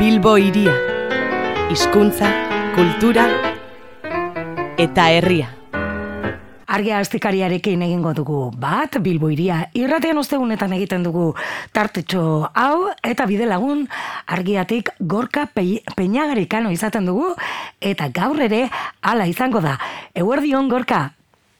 Bilbo iria. Hizkuntza, kultura eta herria. Argia astikariarekin egingo dugu bat, Bilbo iria. Irratean ostegunetan egiten dugu tartetxo hau, eta bide lagun argiatik gorka pe peinagarikano izaten dugu, eta gaur ere hala izango da. Eguerdion gorka,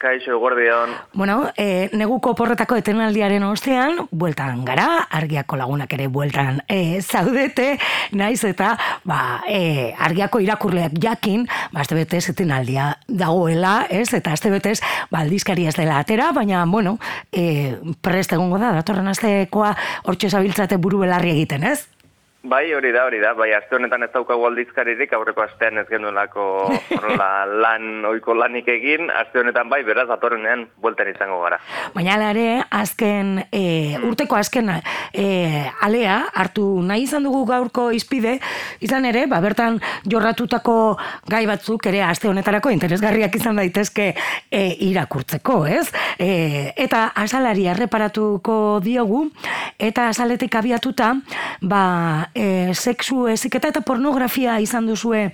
Kaixo, guardian. Bueno, e, neguko porretako etenaldiaren ostean, bueltan gara, argiako lagunak ere bueltan e, zaudete, naiz eta ba, e, argiako irakurleak jakin, ba, azte betez etenaldia dagoela, ez? Eta azte betez, ba, aldizkari ez dela atera, baina, bueno, e, prest egongo da, datorren aztekoa hortxe zabiltzate buru belarri egiten, ez? Bai, hori da, hori da. Bai, aste honetan ez daukagu aldizkaririk, aurreko astean ez genuelako lan, oiko lanik egin, aste honetan bai, beraz, atorrenean, buelten izango gara. Baina ere, azken, e, urteko azken e, alea, hartu nahi izan dugu gaurko izpide, izan ere, ba, bertan jorratutako gai batzuk, ere, aste honetarako interesgarriak izan daitezke e, irakurtzeko, ez? E, eta asalari erreparatuko diogu, eta asaletik abiatuta, ba, e, sexu eziketa eta pornografia izan duzue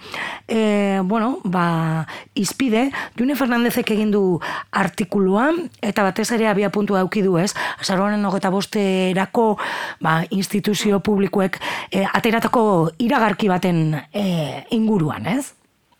e, bueno, ba, izpide, June Fernandezek egin du artikuluan, eta batez ere abia puntu dauki du ez, azaroaren nogeta bosterako ba, instituzio publikoek e, ateratako iragarki baten e, inguruan, ez?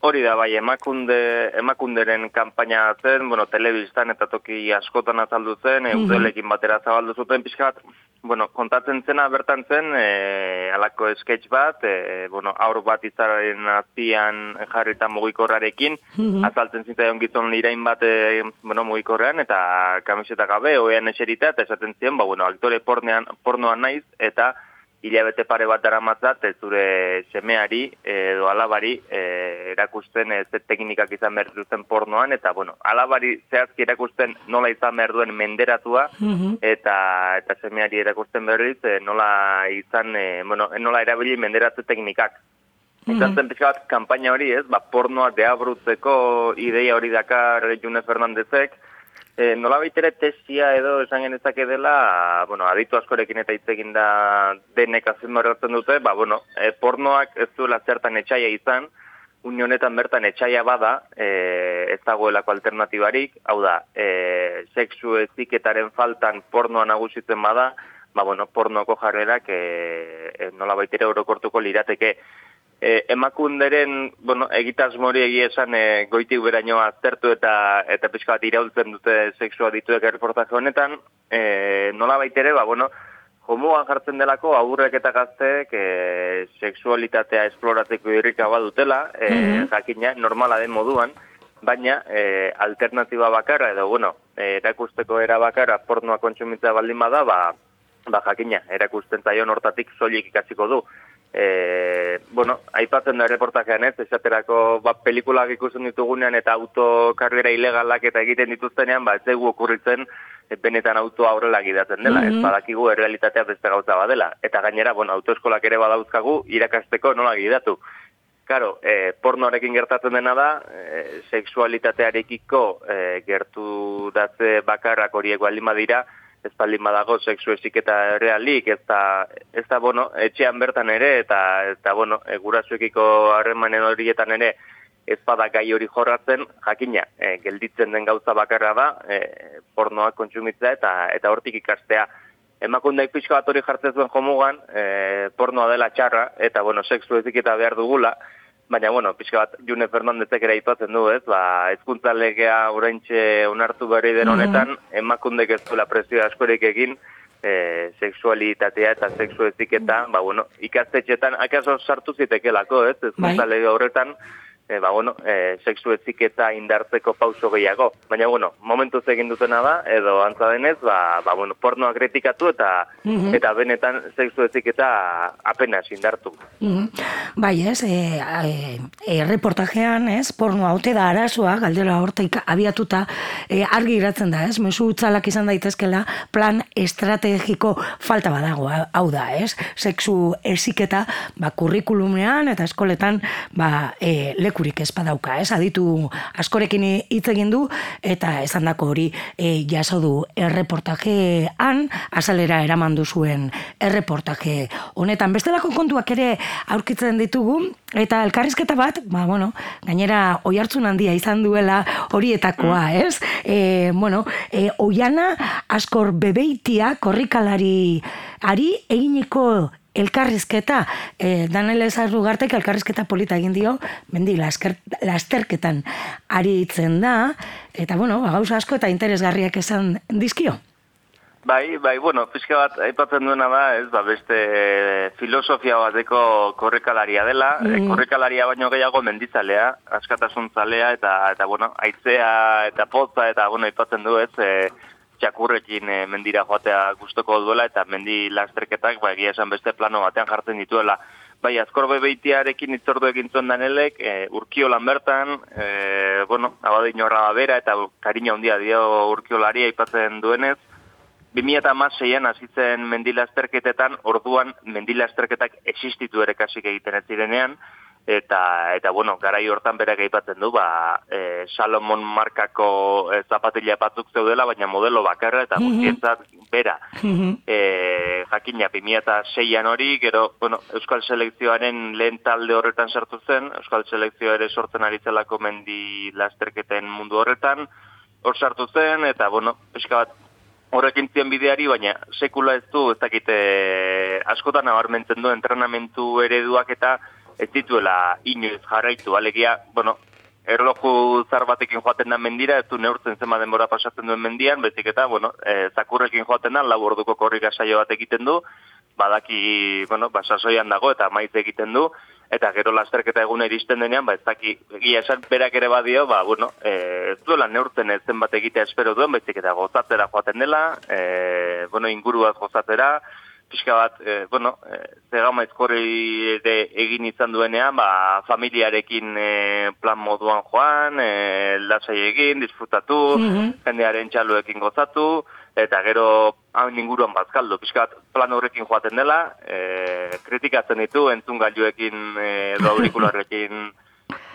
Hori da, bai, emakunde, emakunderen kanpaina zen, bueno, telebistan eta toki askotan azaldu zen, mm -hmm. batera zabaldu zuten pixkat, bueno, kontatzen zena bertan zen, e, alako sketch bat, e, bueno, aur bat izaren azpian jarrita mugikorrarekin, mm azaltzen zitzaion gizon irain bat, e, bueno, mugikorrean, eta kamiseta gabe, oean eserita, eta esaten ziren, ba, bueno, aktore pornean, pornoan naiz, eta hilabete pare bat dara matzat, ez zure semeari edo alabari e, erakusten ez teknikak izan behar duten pornoan, eta bueno, alabari zehazki erakusten nola izan behar duen menderatua, mhm. eta eta semeari erakusten berriz e, nola izan, e, bueno, nola erabili menderatze teknikak. Mm -hmm. Izan zen pixkat, kampaina hori ez, ba, pornoa deabrutzeko ideia hori dakar June Fernandezek, E, nola baitere tesia edo esan genezake dela, bueno, aditu askorekin eta hitz da denek azimorratzen dute, ba, bueno, e, pornoak ez duela zertan etxaia izan, unionetan bertan etxaia bada, e, ez dagoelako alternatibarik, hau da, e, sexu eziketaren faltan pornoa nagusitzen bada, ba, bueno, pornoko jarrerak e, e, nola baitere orokortuko lirateke, e, emakunderen, bueno, egitasmori egia esan e, goitik beraino aztertu eta eta pixka bat iraultzen dute sexua dituek erreportaje honetan, e, nola baitere, ba, bueno, homoan jartzen delako aurrek eta gazteek e, sexualitatea esploratzeko irrika badutela, e, mm jakina, normala den moduan, baina e, alternatiba bakarra, edo, bueno, erakusteko era bakarra pornoa kontsumitza baldin bada, ba, ba jakina, erakusten zaion hortatik soilik ikasiko du e, bueno, aipatzen da reportajean ez, esaterako ba, pelikulak ikusten ditugunean eta autokarriera ilegalak eta egiten dituztenean, ba, ez okurritzen benetan autoa aurrela gidatzen dela, mm -hmm. ez badakigu errealitatea beste gauza badela. Eta gainera, bueno, autoeskolak ere badauzkagu irakasteko nola gidatu. Karo, e, pornoarekin gertatzen dena da, e, seksualitatearekiko e, gertu datze bakarrak horiek baldin badira, ez baldin badago sexu eziketa realik, ez da, ez da, bueno, etxean bertan ere, eta, eta bueno, e, gurasuekiko harremanen horietan ere, ez bada gai hori jorratzen, jakina, e, gelditzen den gauza bakarra da, e, pornoak kontsumitza eta eta hortik ikastea. Emakundeik pixka bat hori jartzen zuen jomugan, e, pornoa dela txarra, eta, bueno, sexu eziketa behar dugula, Baina, bueno, pixka bat, June Fernandezek ere aipatzen du, ez, ba, ezkuntza legea oraintxe onartu berri den mhm. honetan, mm -hmm. emakundek ez duela presio askorik egin, e, seksualitatea eta seksu eziketa, ba, bueno, ikastetxetan, akaso sartu zitekelako, ez, ezkuntza bai. lege horretan, e, ba, bueno, e, sexu eziketa indartzeko pauso gehiago. Baina, bueno, momentu egin dutena da, edo antza denez, ba, ba, bueno, pornoa kritikatu eta mhm. eta benetan sexu eziketa apenas indartu. Mm Bai, ez, e, e, e, reportajean, ez, pornoa haute da arazoa, galdera horteik abiatuta, e, argi iratzen da, ez, mesu utzalak izan daitezkela, plan estrategiko falta badago, hau da, ez, sexu eziketa, ba, kurrikulumean eta eskoletan, ba, e, leku lekurik ez badauka, ez? Aditu askorekin hitz egin du eta esandako hori e, jaso du erreportajean azalera eraman zuen erreportaje honetan bestelako kontuak ere aurkitzen ditugu eta elkarrizketa bat, ba, bueno, gainera oi hartzun handia izan duela horietakoa, ez? E, bueno, e, oiana askor bebeitia korrikalari ari eginiko elkarrizketa, e, Daniel Ezarrugartek elkarrizketa polita egin dio, mendi, lasterketan ari itzen da, eta bueno, ba, gauza asko eta interesgarriak esan dizkio. Bai, bai, bueno, pixka bat aipatzen duena da, ez, ba, beste filosofia bateko korrekalaria dela, mm. korrekalaria baino gehiago mendizalea, askatasun zalea, eta, eta, bueno, aitzea eta potza, eta, bueno, aipatzen du, ez, e, txakurrekin e, mendira joatea gustoko duela, eta mendi lasterketak, ba, egia esan beste plano batean jartzen dituela. Bai, azkorbe beitiarekin itzordu egin zuen danelek, e, urkio lan bertan, e, bueno, abadin horra bera, eta karina handia dio urkiolari aipatzen duenez, 2006an hasitzen mendilazterketetan, orduan mendilazterketak existitu ere kasik egiten ez zirenean, eta, eta bueno, garai hortan berak aipatzen du, ba, e, Salomon markako e, zapatila batzuk zeudela, baina modelo bakarra eta mhm. guztientzat bera. Mm e, jakina, 2006an hori, gero, bueno, Euskal Selekzioaren lehen talde horretan sartu zen, Euskal Selekzioa ere sortzen ari zelako mendilazterketen mundu horretan, hor sartu zen, eta, bueno, eskabat, horrekin zien bideari, baina sekula ez du, ez dakite askotan nabarmentzen du entrenamentu ereduak eta ez dituela inoiz jarraitu, alegia, bueno, erloju zar batekin joaten da mendira, ez du neurtzen zema denbora pasatzen duen mendian, bezik eta, bueno, e, zakurrekin joaten da, lau orduko korrika saio bat egiten du, badaki, bueno, basasoian dago eta maiz egiten du, eta gero lasterketa eguna iristen denean, ba, ez daki, egia esan berak ere badio, ba, bueno, e, ez duela neurtzen ez zenbat egitea espero duen, baizik eta gozatzera joaten dela, e, bueno, inguruaz gozatzera, pixka bat, e, bueno, e, zegama ezkorri egin izan duenean, ba, familiarekin e, plan moduan joan, e, lasai egin, disfrutatu, mm jendearen txaluekin gozatu, eta gero hain inguruan bazkaldu, pixkat plan horrekin joaten dela, e, kritikatzen ditu entzun gailuekin e, edo aurikularrekin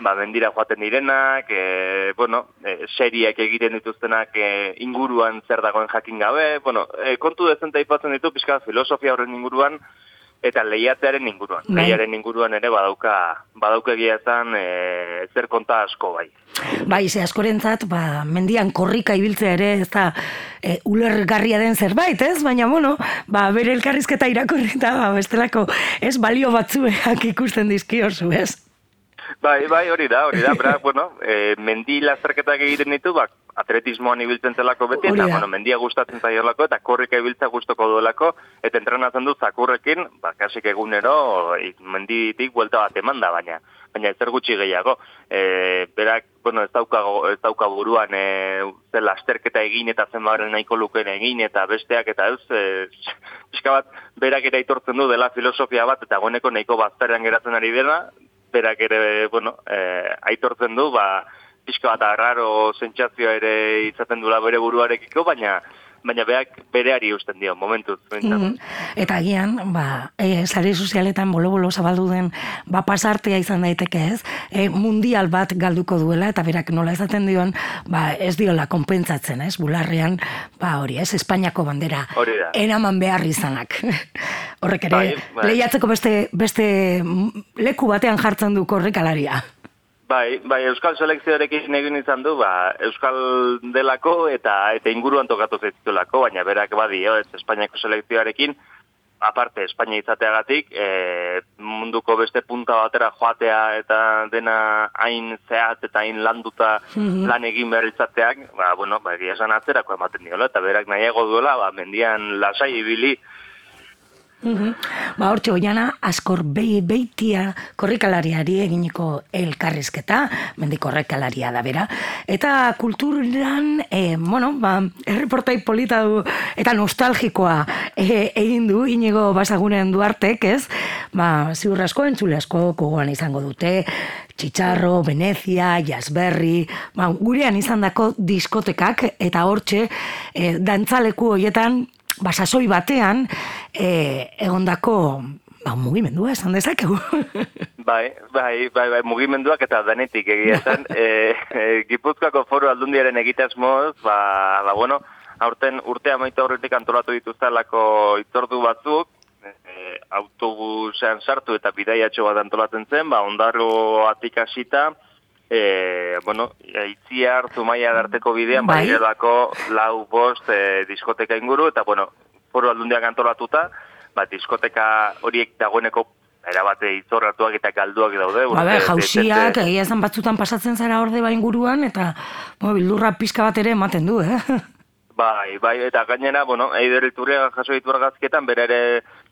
ba, bendira joaten direnak, e, bueno, e, seriak egiten dituztenak e, inguruan zer dagoen jakin gabe, bueno, e, kontu dezenta ipatzen ditu, pixkat filosofia horren inguruan, eta lehiatearen inguruan. Bai. Lehiaren inguruan ere badauka, badauka egia ezan e, zer konta asko bai. Bai, ze askorentzat, ba, mendian korrika ibiltzea ere, ez da, e, ulergarria den zerbait, ez? Baina, bueno, ba, bere elkarrizketa irakurri eta, ba, bestelako, ez balio batzueak ikusten dizkiozu, ez? Bai, bai, hori da, hori da, bera, bueno, e, mendi lazerketak egiten ditu, bak, atletismoan ibiltzen zelako beti, eta, bueno, mendia gustatzen zaiolako, eta korrika ibiltza gustoko duelako, eta entrenatzen du zakurrekin, ba, kasik egunero, menditik buelta bat eman da, baina, baina ez gutxi gehiago. E, berak, bueno, ez dauka, ez dauka buruan, e, ze lasterketa egin eta zen nahiko lukeen egin, eta besteak, eta ez, e, bat, berak ere aitortzen du dela filosofia bat, eta goneko nahiko bazterrean geratzen ari dena, berak ere, bueno, e, aitortzen du, ba, pixka bat arraro sentsazioa ere izaten dula bere buruarekiko, baina baina beak bereari usten dio, momentuz. Mm Eta agian, ba, e, zare sozialetan bolo-bolo zabaldu den, ba, pasartea izan daiteke ez, e, mundial bat galduko duela, eta berak nola ezaten dion, ba, ez diola konpentsatzen, ez, bularrean, ba, hori, ez, Espainiako bandera, eraman behar izanak. Horrek ere, bai, bai. lehiatzeko beste, beste leku batean jartzen du korrekalaria. Bai, bai, Euskal Selekzioarekin egin izan du, ba, Euskal delako eta eta inguruan tokatu zaitutulako, baina berak badio, ez Espainiako Selekzioarekin, aparte, Espainia izateagatik, e, munduko beste punta batera joatea eta dena hain zehat eta hain landuta mhm. lan egin behar izateak, ba, bueno, ba, egia esan atzerako ematen diola, eta berak nahiago duela, ba, mendian lasai ibili, Mm Ba, hortxe, oiana, askor be, beitia korrikalariari eginiko elkarrizketa, mendi korrikalaria da bera. Eta kulturan, e, bueno, ba, erreportai polita du, eta nostalgikoa e, egin du, inigo basagunen duartek, ez? Ba, ziur asko, entzule asko, kogoan izango dute, Txitsarro, Venezia, Jasberri, ba, gurean izan dako diskotekak, eta hortxe, e, dantzaleku hoietan, basasoi batean e, egondako ba, mugimendua esan dezakegu. Bai, bai, bai, bai, mugimenduak eta denetik egia zen. e, e, Gipuzkoako foru aldundiaren egitasmoz, ba, ba, bueno, aurten urte amaita horretik antolatu dituztalako itzordu batzuk, e, autobusean sartu eta bidaiatxo bat antolatzen zen, ba, ondarro atikasita, e, bueno, itziar, zumaia darteko bidean, bai, bai lau bost e, diskoteka inguru, eta, bueno, foru aldundiak antolatuta, ba, diskoteka horiek dagoeneko erabate izorratuak eta galduak daude. Ba, be, jausiak, egia esan batzutan pasatzen zara orde ba inguruan, eta bo, bildurra pixka bat ere ematen du, eh? Bai, bai, eta gainera, bueno, eider jaso ditu argazketan, bere ere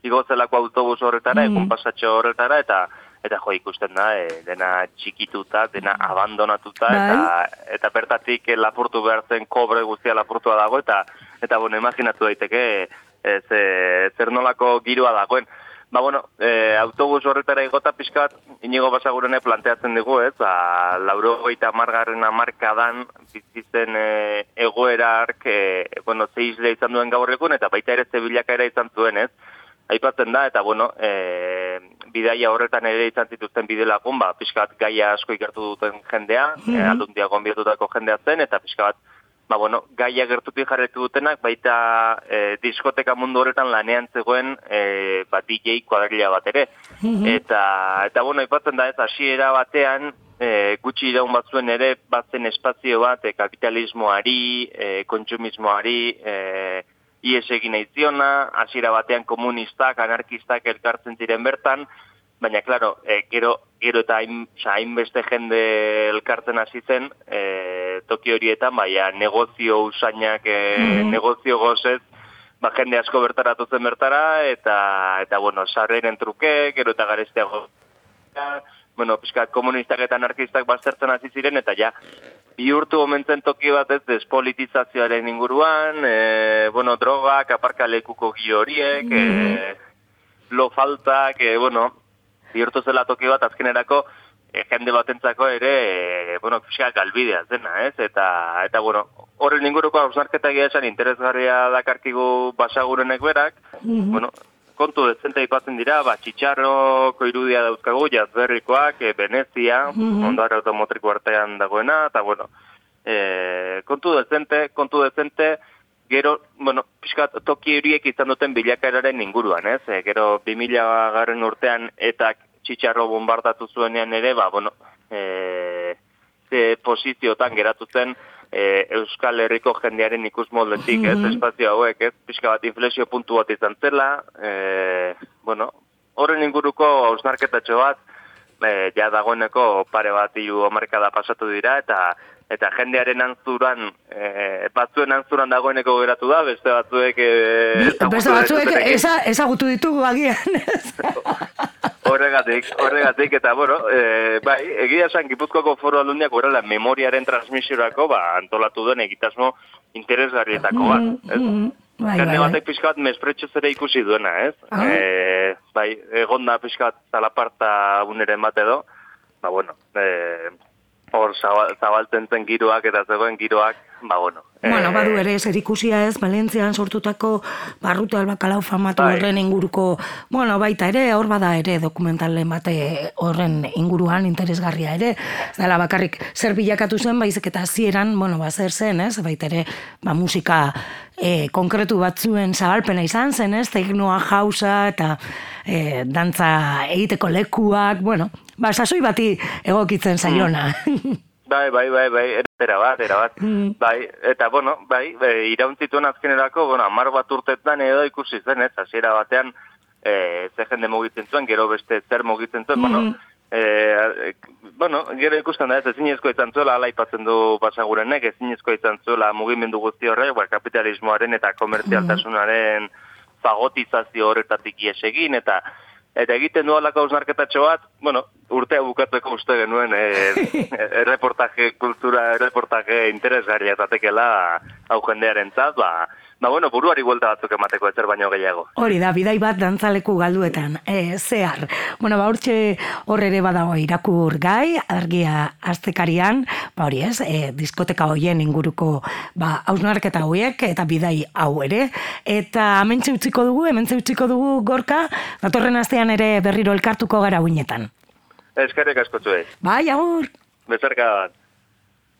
igozelako autobus horretara, mm. egun pasatxo horretara, eta eta jo ikusten da, e, dena txikituta, dena abandonatuta, bai. eta, eta bertatik e, lapurtu behar zen kobre guztia lapurtua dago, eta, eta bueno, imaginatu daiteke, e, zer nolako giroa dagoen. Ba, bueno, e, autobus horretara igota pixka bat, inigo basagurene planteatzen dugu, ez? Ba, lauro goita margarren amarkadan bizitzen e, egoerark, e, bueno, zeizle izan duen gaur egun, eta baita ere zebilakaera izan zuen, ez? Aipatzen da, eta bueno, e, bidaia horretan ere izan zituzten bide lagun, ba, pixka bat gaia asko ikertu duten jendea, mm -hmm. e, aldundia jendea zen, eta pixka bat ba, bueno, gaia gertutik jarretu dutenak, baita e, diskoteka mundu horretan lanean zegoen e, ba, DJ kuadrilla bat ere. Mhm. Eta, eta bueno, ipatzen da ez, hasiera batean, e, gutxi iraun batzuen ere, batzen espazio bat, e, kapitalismoari, e, kontsumismoari, e, ies egin aiziona, hasiera batean komunistak, anarkistak elkartzen ziren bertan, baina, klaro, e, gero, gero eta hainbeste jende elkartzen hasi zen, e, toki horietan, baina negozio usainak, e, negozio gozez, ba, jende asko bertaratu zen bertara, eta, eta bueno, sarreren truke, gero eta garesteago, bueno, pixka, komunistak eta anarkistak baztertzen hasi ziren, eta ja, bihurtu momentzen toki bat ez despolitizazioaren inguruan, e, bueno, drogak, aparkalekuko gio horiek, mm -hmm. e, lo faltak, e, bueno, bihurtu zela toki bat azkenerako e, jende batentzako ere e, bueno, fiska galbidea zena, ez? Eta eta bueno, horren inguruko hausnarketa egia esan interesgarria dakarkigu basagurenek berak, mhm. bueno, kontu dezente ipatzen dira, ba, txitsarroko irudia dauzkagu, jazberrikoak, e, Venezia, mm -hmm. automotriko artean dagoena, eta bueno, e, kontu dezente, kontu dezente, gero, bueno, pixkat, toki horiek izan duten bilakaeraren inguruan, ez? E, gero, 2000 garren urtean eta txitsarro bombardatu zuenean ere, ba, bueno, e, ze posiziotan geratu zen e, Euskal Herriko jendearen ikus moldetik, ez? Mhm. Espazio hauek, ez? Pixka bat inflexio puntu bat izan zela, e, bueno, horren inguruko ausnarketatxo bat, e, ja dagoeneko pare bat iu omarkada pasatu dira, eta eta jendearen antzuran, e, batzuen antzuran dagoeneko geratu da, beste batzuek... E, beste batzuek ezagutu ditugu agian. horregatik, horregatik, eta bueno, e, bai, egia esan Gipuzkoako foro aldundiak horrela memoriaren transmisiorako, ba, antolatu duen egitasmo interesgarrietako bat, mm, ez? Mm, bai, bai, bai. batek pixkat mespretxo zere ikusi duena, ez? Ah. E, bai, egonda pixkat talaparta uneren bat edo, ba, bueno, e, hor zabaltzen zen giroak eta zegoen giroak, ba bueno. Bueno, badu ere, zer ikusia ez, Valentzian sortutako barrutu albakalau famatu bai. horren inguruko, bueno, baita ere, hor bada ere dokumentalen bate horren inguruan interesgarria ere, dela bakarrik zer bilakatu zen, baizik eta zieran, bueno, ba zer zen, ez, baita ere, ba musika e, konkretu batzuen zabalpena izan zen, ez, teknoa jauza eta e, dantza egiteko lekuak, bueno, ba, sasoi bati egokitzen zaiona. Mm. Bai, bai, bai, bai, era bat, era bat. Mm. Bai, eta, bueno, bai, bai irauntzituen azkenerako, bueno, amar bat urtetan edo ikusi zen, ez, hasiera batean, e, ze jende mugitzen zuen, gero beste zer mugitzen zuen, bueno, mm. E, bueno, gero ikusten da ez, ezinezko izan zuela, ala ipatzen du basagurenek, ezinezko izan zuela mugimendu guzti horre, ba, kapitalismoaren eta komertzialtasunaren fagotizazio horretatik iesegin, eta eta egiten du alako ausnarketatxo bat, bueno, urtea bukatzeko uste genuen e, erreportaje kultura, erreportaje interesgarria zatekela hau jendearen zaz, ba, Ba, bueno, buruari guelta batzuk emateko ezer baino gehiago. Hori da, bidai bat dantzaleku galduetan, e, zehar. Bueno, ba, hortxe horre ere badago irakur gai, argia aztekarian, ba, hori ez, e, diskoteka hoien inguruko, ba, hausnarketa hauek, eta bidai hau ere. Eta hementxe utziko dugu, hementxe utziko dugu gorka, datorren astean ere berriro elkartuko gara uinetan. Eskerrik asko zuei. Bai, agur! Bezarka bat.